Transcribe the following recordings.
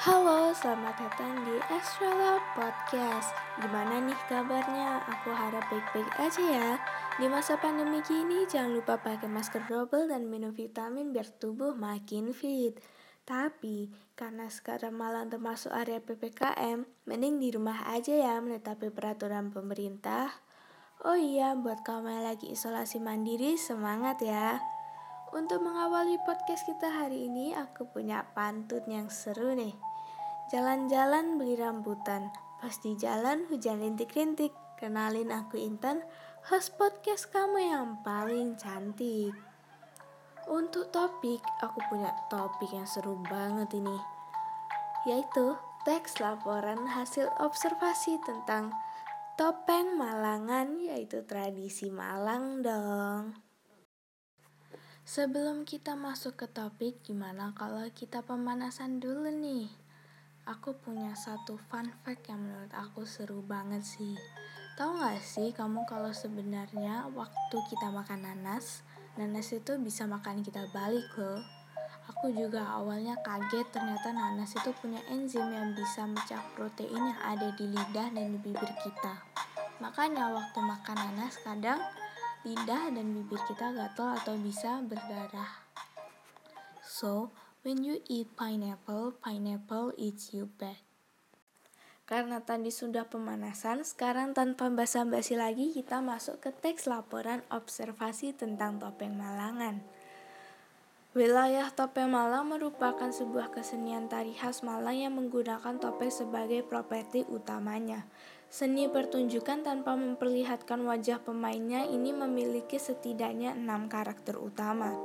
Halo, selamat datang di Astrala Podcast. Gimana nih kabarnya? Aku harap baik-baik aja ya. Di masa pandemi gini, jangan lupa pakai masker double dan minum vitamin biar tubuh makin fit. Tapi, karena sekarang malam termasuk area PPKM, mending di rumah aja ya menetapi peraturan pemerintah. Oh iya, buat kamu yang lagi isolasi mandiri, semangat ya. Untuk mengawali podcast kita hari ini, aku punya pantun yang seru nih. Jalan-jalan beli rambutan, pas di jalan hujan rintik-rintik. Kenalin aku Intan, host podcast kamu yang paling cantik. Untuk topik, aku punya topik yang seru banget ini. Yaitu teks laporan hasil observasi tentang topeng Malangan, yaitu tradisi Malang dong. Sebelum kita masuk ke topik, gimana kalau kita pemanasan dulu nih? Aku punya satu fun fact yang menurut aku seru banget sih. Tahu gak sih kamu kalau sebenarnya waktu kita makan nanas, nanas itu bisa makan kita balik loh. Aku juga awalnya kaget ternyata nanas itu punya enzim yang bisa mecah protein yang ada di lidah dan di bibir kita. Makanya waktu makan nanas kadang lidah dan bibir kita gatal atau bisa berdarah. So, When you eat pineapple, pineapple eats you back. Karena tadi sudah pemanasan, sekarang tanpa basa-basi lagi kita masuk ke teks laporan observasi tentang topeng Malangan. Wilayah topeng Malang merupakan sebuah kesenian tari khas Malang yang menggunakan topeng sebagai properti utamanya. Seni pertunjukan tanpa memperlihatkan wajah pemainnya ini memiliki setidaknya enam karakter utama.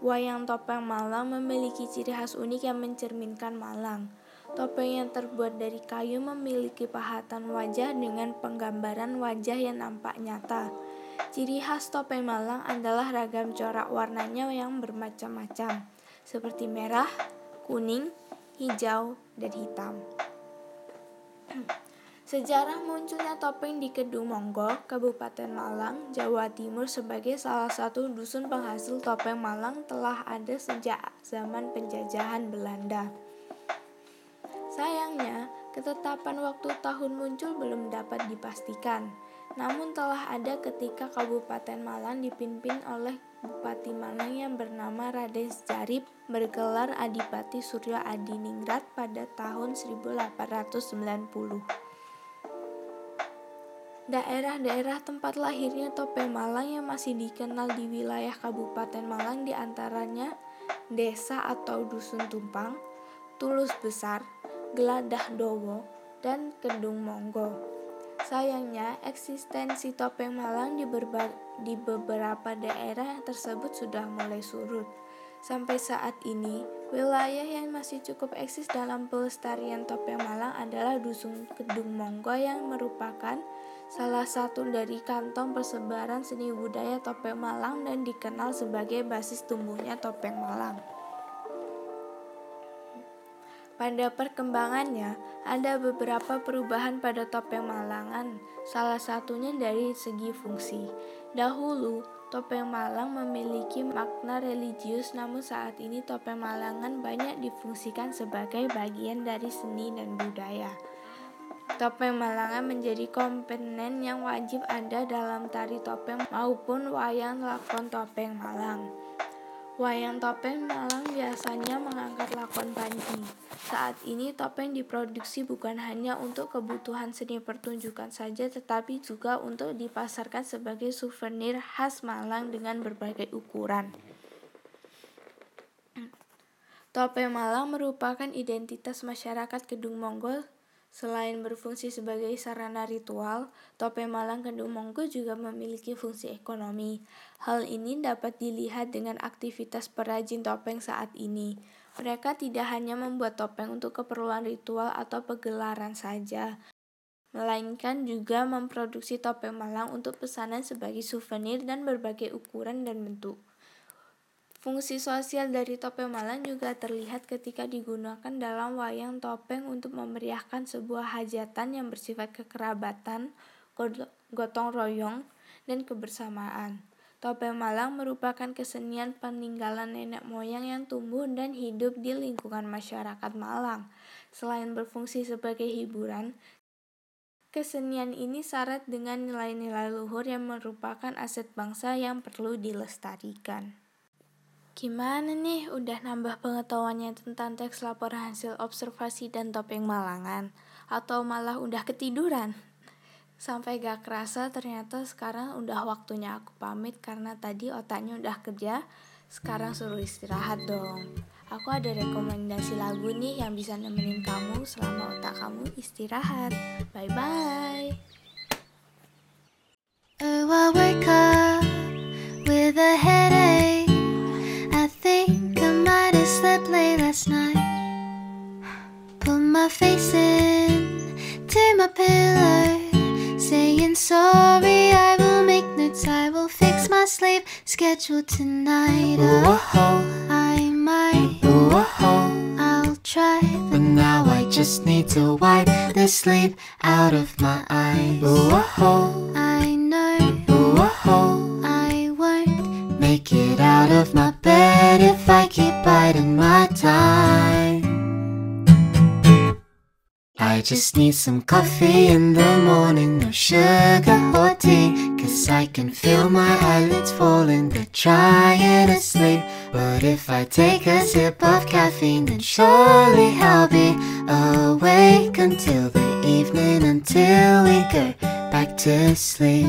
Wayang topeng Malang memiliki ciri khas unik yang mencerminkan Malang. Topeng yang terbuat dari kayu memiliki pahatan wajah dengan penggambaran wajah yang nampak nyata. Ciri khas topeng Malang adalah ragam corak warnanya yang bermacam-macam, seperti merah, kuning, hijau, dan hitam. Sejarah munculnya topeng di Kedung Monggo, Kabupaten Malang, Jawa Timur sebagai salah satu dusun penghasil topeng Malang telah ada sejak zaman penjajahan Belanda. Sayangnya, ketetapan waktu tahun muncul belum dapat dipastikan. Namun telah ada ketika Kabupaten Malang dipimpin oleh Bupati Malang yang bernama Raden Jarib bergelar Adipati Surya Adiningrat pada tahun 1890. Daerah-daerah tempat lahirnya topeng Malang yang masih dikenal di wilayah Kabupaten Malang di antaranya Desa atau Dusun Tumpang, Tulus Besar, Geladah Dowo, dan Kedung Monggo. Sayangnya, eksistensi topeng Malang di, di beberapa daerah tersebut sudah mulai surut. Sampai saat ini, wilayah yang masih cukup eksis dalam pelestarian topeng Malang adalah Dusun Kedung Monggo yang merupakan salah satu dari kantong persebaran seni budaya topeng Malang dan dikenal sebagai basis tumbuhnya topeng Malang. Pada perkembangannya, ada beberapa perubahan pada topeng Malangan, salah satunya dari segi fungsi. Dahulu, topeng Malang memiliki makna religius, namun saat ini topeng Malangan banyak difungsikan sebagai bagian dari seni dan budaya. Topeng Malangan menjadi komponen yang wajib ada dalam tari topeng maupun wayang lakon topeng Malang. Wayang topeng Malang biasanya mengangkat lakon panji. Saat ini topeng diproduksi bukan hanya untuk kebutuhan seni pertunjukan saja tetapi juga untuk dipasarkan sebagai souvenir khas Malang dengan berbagai ukuran. Topeng Malang merupakan identitas masyarakat Kedung Monggol Selain berfungsi sebagai sarana ritual, topeng Malang Kedung Monggo juga memiliki fungsi ekonomi. Hal ini dapat dilihat dengan aktivitas perajin topeng saat ini. Mereka tidak hanya membuat topeng untuk keperluan ritual atau pegelaran saja, melainkan juga memproduksi topeng Malang untuk pesanan sebagai souvenir dan berbagai ukuran dan bentuk. Fungsi sosial dari topeng Malang juga terlihat ketika digunakan dalam wayang topeng untuk memeriahkan sebuah hajatan yang bersifat kekerabatan, gotong royong, dan kebersamaan. Topeng Malang merupakan kesenian peninggalan nenek moyang yang tumbuh dan hidup di lingkungan masyarakat Malang. Selain berfungsi sebagai hiburan, kesenian ini syarat dengan nilai-nilai luhur yang merupakan aset bangsa yang perlu dilestarikan. Gimana nih, udah nambah pengetahuannya tentang teks laporan hasil observasi dan topeng Malangan? Atau malah udah ketiduran? Sampai gak kerasa ternyata sekarang udah waktunya aku pamit karena tadi otaknya udah kerja, sekarang suruh istirahat dong. Aku ada rekomendasi lagu nih yang bisa nemenin kamu selama otak kamu istirahat. Bye saying sorry. I will make notes, I will fix my sleep schedule tonight. Oh, I might, Oh, I'll try, but now I just need to wipe the sleep out of my eyes. I just need some coffee in the morning, no sugar or tea. Cause I can feel my eyelids falling, they're trying to sleep. But if I take a sip of caffeine, then surely I'll be awake until the evening, until we go back to sleep.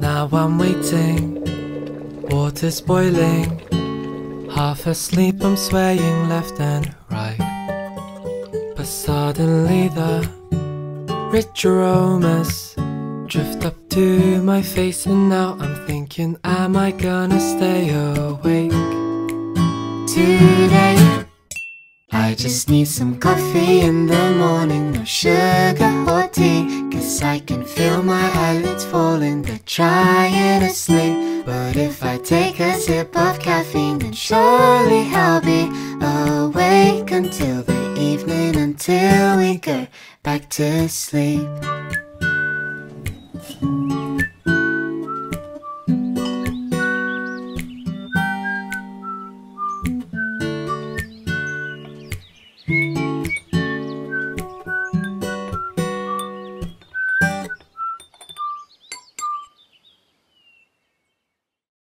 Now I'm waiting Water's boiling, half asleep, I'm swaying left and right. But suddenly the rich aromas drift up to my face, and now I'm thinking, am I gonna stay awake today? I just need some coffee in the morning, no sugar or tea. Cause I can feel my eyelids falling, they're trying to sleep. But if I take a sip of caffeine, then surely I'll be awake until the evening, until we go back to sleep.